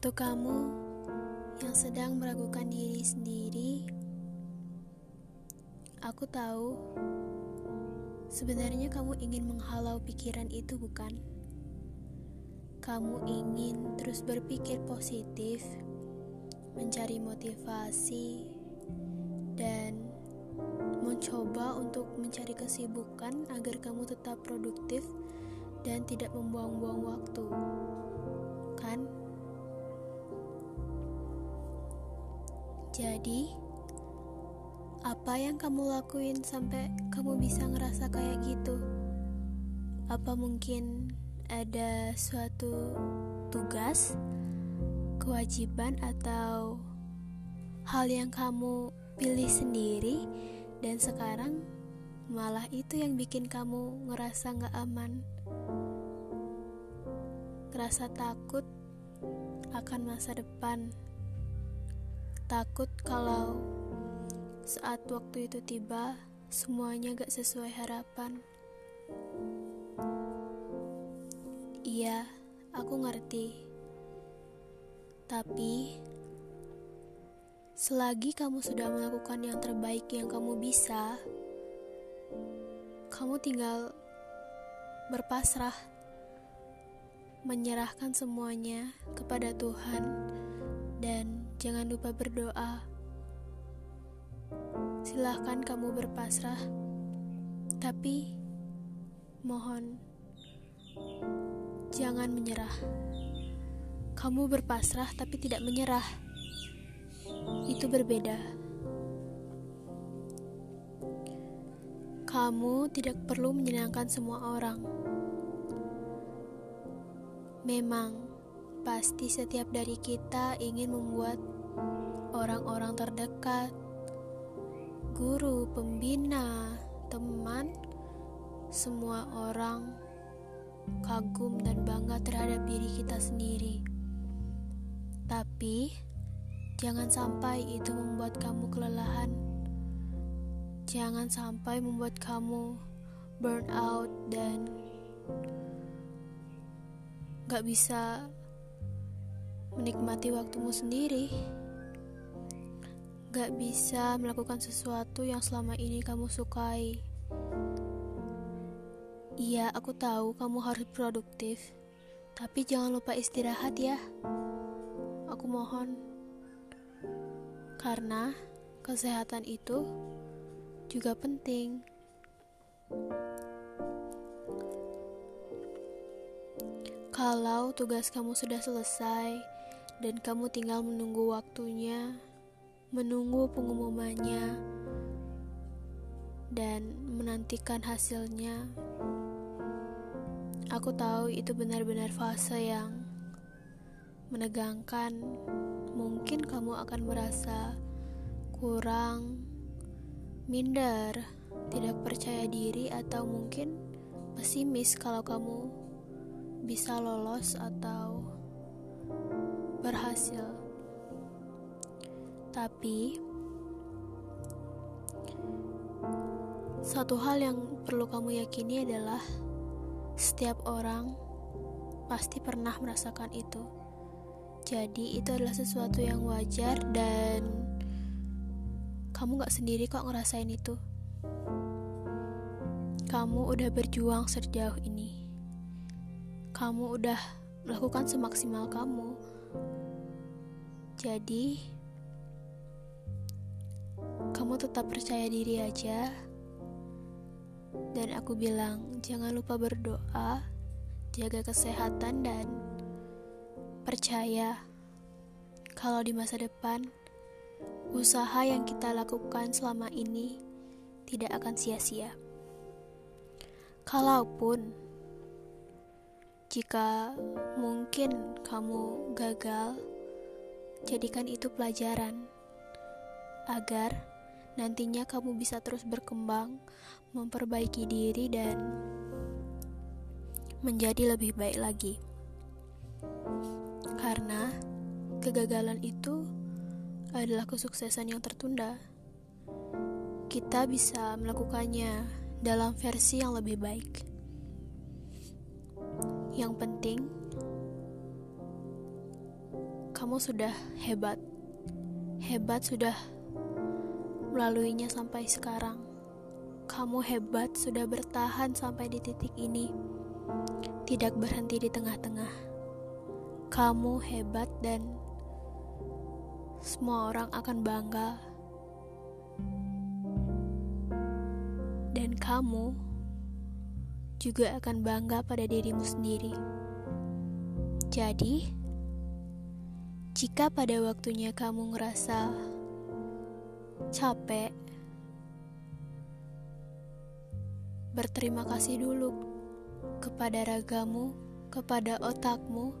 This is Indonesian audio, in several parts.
Untuk kamu yang sedang meragukan diri sendiri, aku tahu sebenarnya kamu ingin menghalau pikiran itu, bukan? Kamu ingin terus berpikir positif, mencari motivasi, dan mencoba untuk mencari kesibukan agar kamu tetap produktif dan tidak membuang-buang waktu, kan? Jadi, apa yang kamu lakuin sampai kamu bisa ngerasa kayak gitu? Apa mungkin ada suatu tugas, kewajiban, atau hal yang kamu pilih sendiri, dan sekarang malah itu yang bikin kamu ngerasa gak aman, ngerasa takut akan masa depan? Takut kalau saat waktu itu tiba, semuanya gak sesuai harapan. Iya, aku ngerti. Tapi, selagi kamu sudah melakukan yang terbaik yang kamu bisa, kamu tinggal berpasrah, menyerahkan semuanya kepada Tuhan, dan Jangan lupa berdoa. Silahkan kamu berpasrah, tapi mohon jangan menyerah. Kamu berpasrah tapi tidak menyerah. Itu berbeda. Kamu tidak perlu menyenangkan semua orang. Memang Pasti setiap dari kita ingin membuat orang-orang terdekat, guru, pembina, teman, semua orang kagum dan bangga terhadap diri kita sendiri. Tapi, jangan sampai itu membuat kamu kelelahan. Jangan sampai membuat kamu burn out dan gak bisa menikmati waktumu sendiri. Gak bisa melakukan sesuatu yang selama ini kamu sukai. Iya, aku tahu kamu harus produktif, tapi jangan lupa istirahat ya. Aku mohon, karena kesehatan itu juga penting. Kalau tugas kamu sudah selesai, dan kamu tinggal menunggu waktunya, menunggu pengumumannya, dan menantikan hasilnya. Aku tahu itu benar-benar fase yang menegangkan. Mungkin kamu akan merasa kurang, minder, tidak percaya diri, atau mungkin pesimis kalau kamu bisa lolos atau berhasil. Tapi satu hal yang perlu kamu yakini adalah setiap orang pasti pernah merasakan itu. Jadi itu adalah sesuatu yang wajar dan kamu gak sendiri kok ngerasain itu. Kamu udah berjuang sejauh ini. Kamu udah melakukan semaksimal kamu jadi, kamu tetap percaya diri aja. Dan aku bilang, jangan lupa berdoa, jaga kesehatan, dan percaya kalau di masa depan usaha yang kita lakukan selama ini tidak akan sia-sia. Kalaupun jika mungkin kamu gagal, Jadikan itu pelajaran agar nantinya kamu bisa terus berkembang, memperbaiki diri, dan menjadi lebih baik lagi. Karena kegagalan itu adalah kesuksesan yang tertunda. Kita bisa melakukannya dalam versi yang lebih baik. Yang penting, kamu sudah hebat. Hebat sudah melaluinya sampai sekarang. Kamu hebat sudah bertahan sampai di titik ini. Tidak berhenti di tengah-tengah. Kamu hebat dan semua orang akan bangga. Dan kamu juga akan bangga pada dirimu sendiri. Jadi, jika pada waktunya kamu ngerasa capek, berterima kasih dulu kepada ragamu, kepada otakmu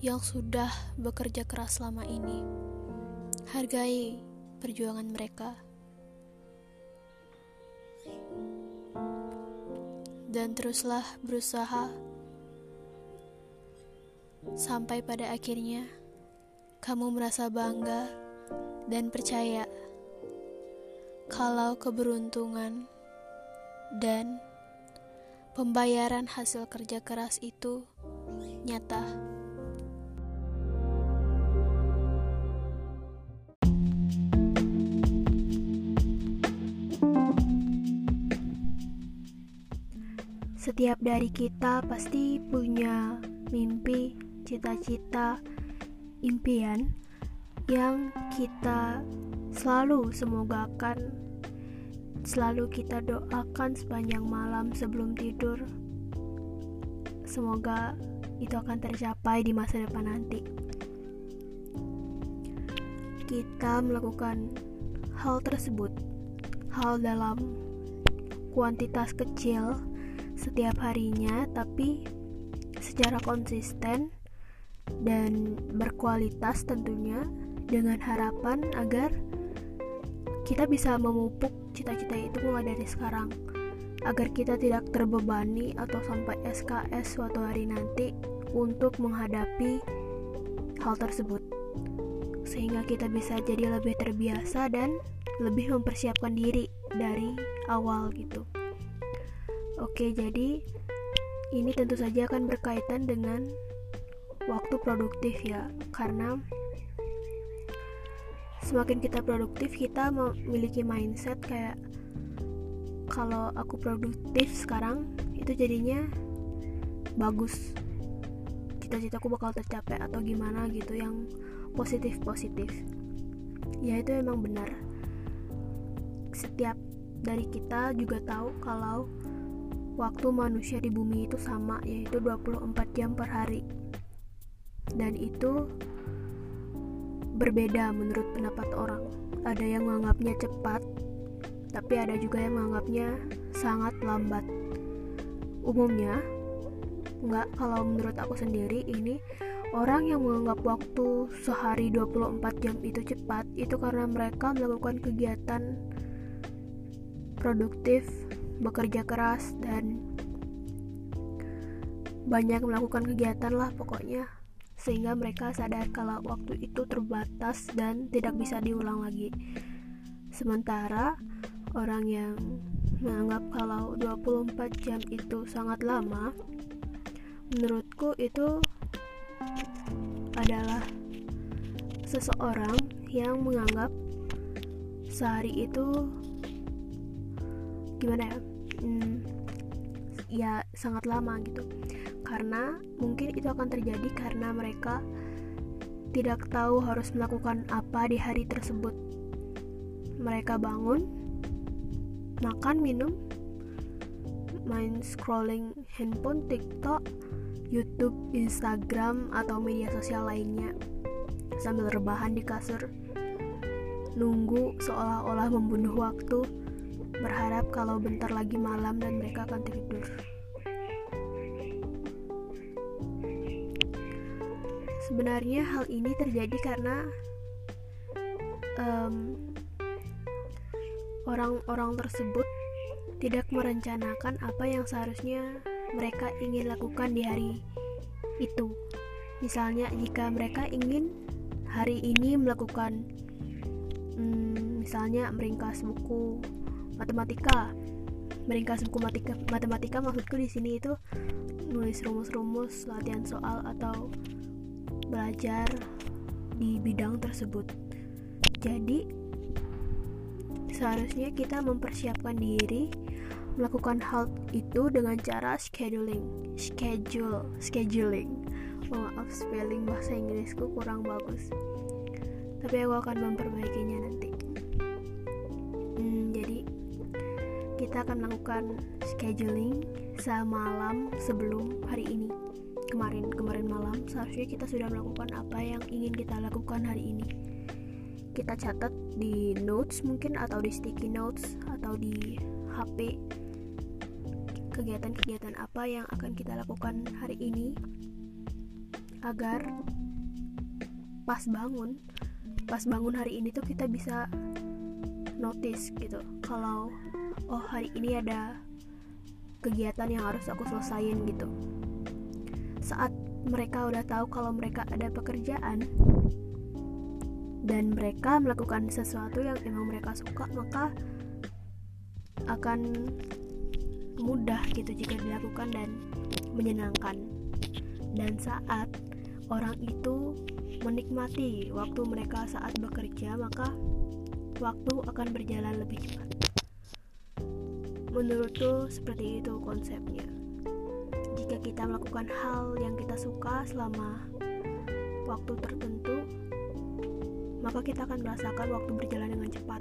yang sudah bekerja keras selama ini. Hargai perjuangan mereka. Dan teruslah berusaha sampai pada akhirnya kamu merasa bangga dan percaya kalau keberuntungan dan pembayaran hasil kerja keras itu nyata. Setiap dari kita pasti punya mimpi cita-cita, impian yang kita selalu semogakan, selalu kita doakan sepanjang malam sebelum tidur. Semoga itu akan tercapai di masa depan nanti. Kita melakukan hal tersebut, hal dalam kuantitas kecil setiap harinya, tapi secara konsisten dan berkualitas tentunya dengan harapan agar kita bisa memupuk cita-cita itu mulai dari sekarang. Agar kita tidak terbebani atau sampai SKS suatu hari nanti untuk menghadapi hal tersebut. Sehingga kita bisa jadi lebih terbiasa dan lebih mempersiapkan diri dari awal gitu. Oke jadi ini tentu saja akan berkaitan dengan waktu produktif ya. Karena semakin kita produktif kita memiliki mindset kayak kalau aku produktif sekarang itu jadinya bagus. Cita-citaku bakal tercapai atau gimana gitu yang positif positif ya itu emang benar. Setiap dari kita juga tahu kalau waktu manusia di bumi itu sama yaitu 24 jam per hari. Dan itu berbeda menurut pendapat orang. Ada yang menganggapnya cepat, tapi ada juga yang menganggapnya sangat lambat. Umumnya, enggak kalau menurut aku sendiri ini orang yang menganggap waktu sehari 24 jam itu cepat itu karena mereka melakukan kegiatan produktif, bekerja keras dan banyak melakukan kegiatan lah pokoknya sehingga mereka sadar kalau waktu itu terbatas dan tidak bisa diulang lagi. Sementara orang yang menganggap kalau 24 jam itu sangat lama, menurutku itu adalah seseorang yang menganggap sehari itu gimana ya? Hmm, ya sangat lama gitu karena mungkin itu akan terjadi karena mereka tidak tahu harus melakukan apa di hari tersebut. Mereka bangun, makan, minum, main scrolling handphone, TikTok, YouTube, Instagram, atau media sosial lainnya sambil rebahan di kasur, nunggu seolah-olah membunuh waktu, berharap kalau bentar lagi malam dan mereka akan tidur. Sebenarnya hal ini terjadi karena orang-orang um, tersebut tidak merencanakan apa yang seharusnya mereka ingin lakukan di hari itu. Misalnya, jika mereka ingin hari ini melakukan, um, misalnya, meringkas buku matematika, meringkas buku matematika, matematika maksudku di sini itu nulis rumus-rumus, latihan soal atau belajar di bidang tersebut. Jadi, seharusnya kita mempersiapkan diri melakukan hal itu dengan cara scheduling, schedule, scheduling. Oh, maaf spelling bahasa Inggrisku kurang bagus. Tapi aku akan memperbaikinya nanti. Hmm, jadi kita akan melakukan scheduling semalam sebelum hari ini kemarin kemarin malam seharusnya kita sudah melakukan apa yang ingin kita lakukan hari ini. Kita catat di notes mungkin atau di sticky notes atau di HP kegiatan-kegiatan apa yang akan kita lakukan hari ini agar pas bangun pas bangun hari ini tuh kita bisa notice gitu. Kalau oh hari ini ada kegiatan yang harus aku selesain gitu saat mereka udah tahu kalau mereka ada pekerjaan dan mereka melakukan sesuatu yang emang mereka suka maka akan mudah gitu jika dilakukan dan menyenangkan dan saat orang itu menikmati waktu mereka saat bekerja maka waktu akan berjalan lebih cepat Menurutku seperti itu konsepnya. Kita melakukan hal yang kita suka selama waktu tertentu, maka kita akan merasakan waktu berjalan dengan cepat.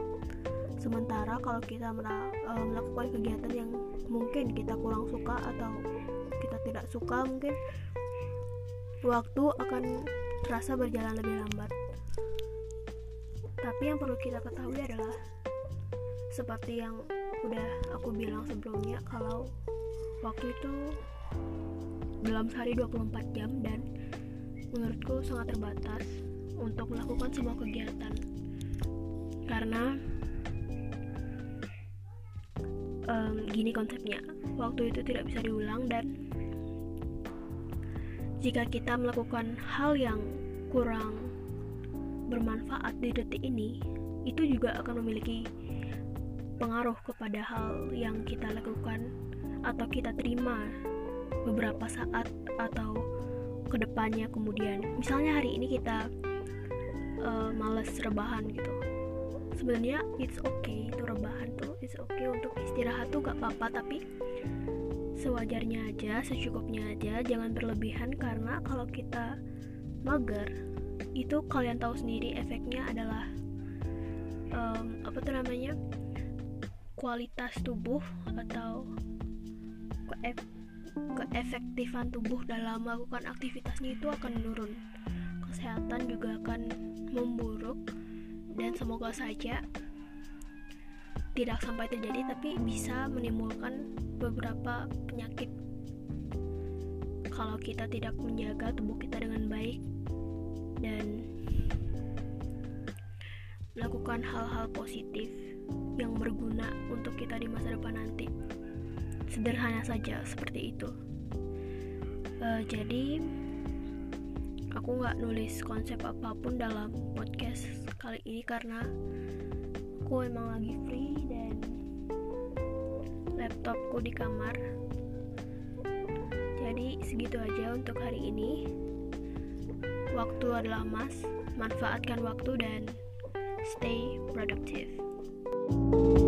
Sementara kalau kita eh, melakukan kegiatan yang mungkin kita kurang suka atau kita tidak suka, mungkin waktu akan terasa berjalan lebih lambat. Tapi yang perlu kita ketahui adalah seperti yang udah aku bilang sebelumnya kalau waktu itu dalam sehari 24 jam dan menurutku sangat terbatas untuk melakukan sebuah kegiatan. Karena um, gini konsepnya waktu itu tidak bisa diulang dan jika kita melakukan hal yang kurang bermanfaat di detik ini itu juga akan memiliki berpengaruh kepada hal yang kita lakukan atau kita terima beberapa saat atau ke depannya kemudian. Misalnya hari ini kita uh, males rebahan gitu. Sebenarnya it's okay itu rebahan tuh. It's okay untuk istirahat tuh gak apa-apa tapi sewajarnya aja secukupnya aja. Jangan berlebihan karena kalau kita mager itu kalian tahu sendiri efeknya adalah um, apa tuh namanya kualitas tubuh atau keefektifan tubuh dalam melakukan aktivitasnya itu akan menurun kesehatan juga akan memburuk dan semoga saja tidak sampai terjadi tapi bisa menimbulkan beberapa penyakit kalau kita tidak menjaga tubuh kita dengan baik dan melakukan hal-hal positif yang berguna untuk kita di masa depan nanti. Sederhana saja seperti itu. Uh, jadi aku nggak nulis konsep apa pun dalam podcast kali ini karena aku emang lagi free dan laptopku di kamar. Jadi segitu aja untuk hari ini. Waktu adalah emas, manfaatkan waktu dan stay productive. thank you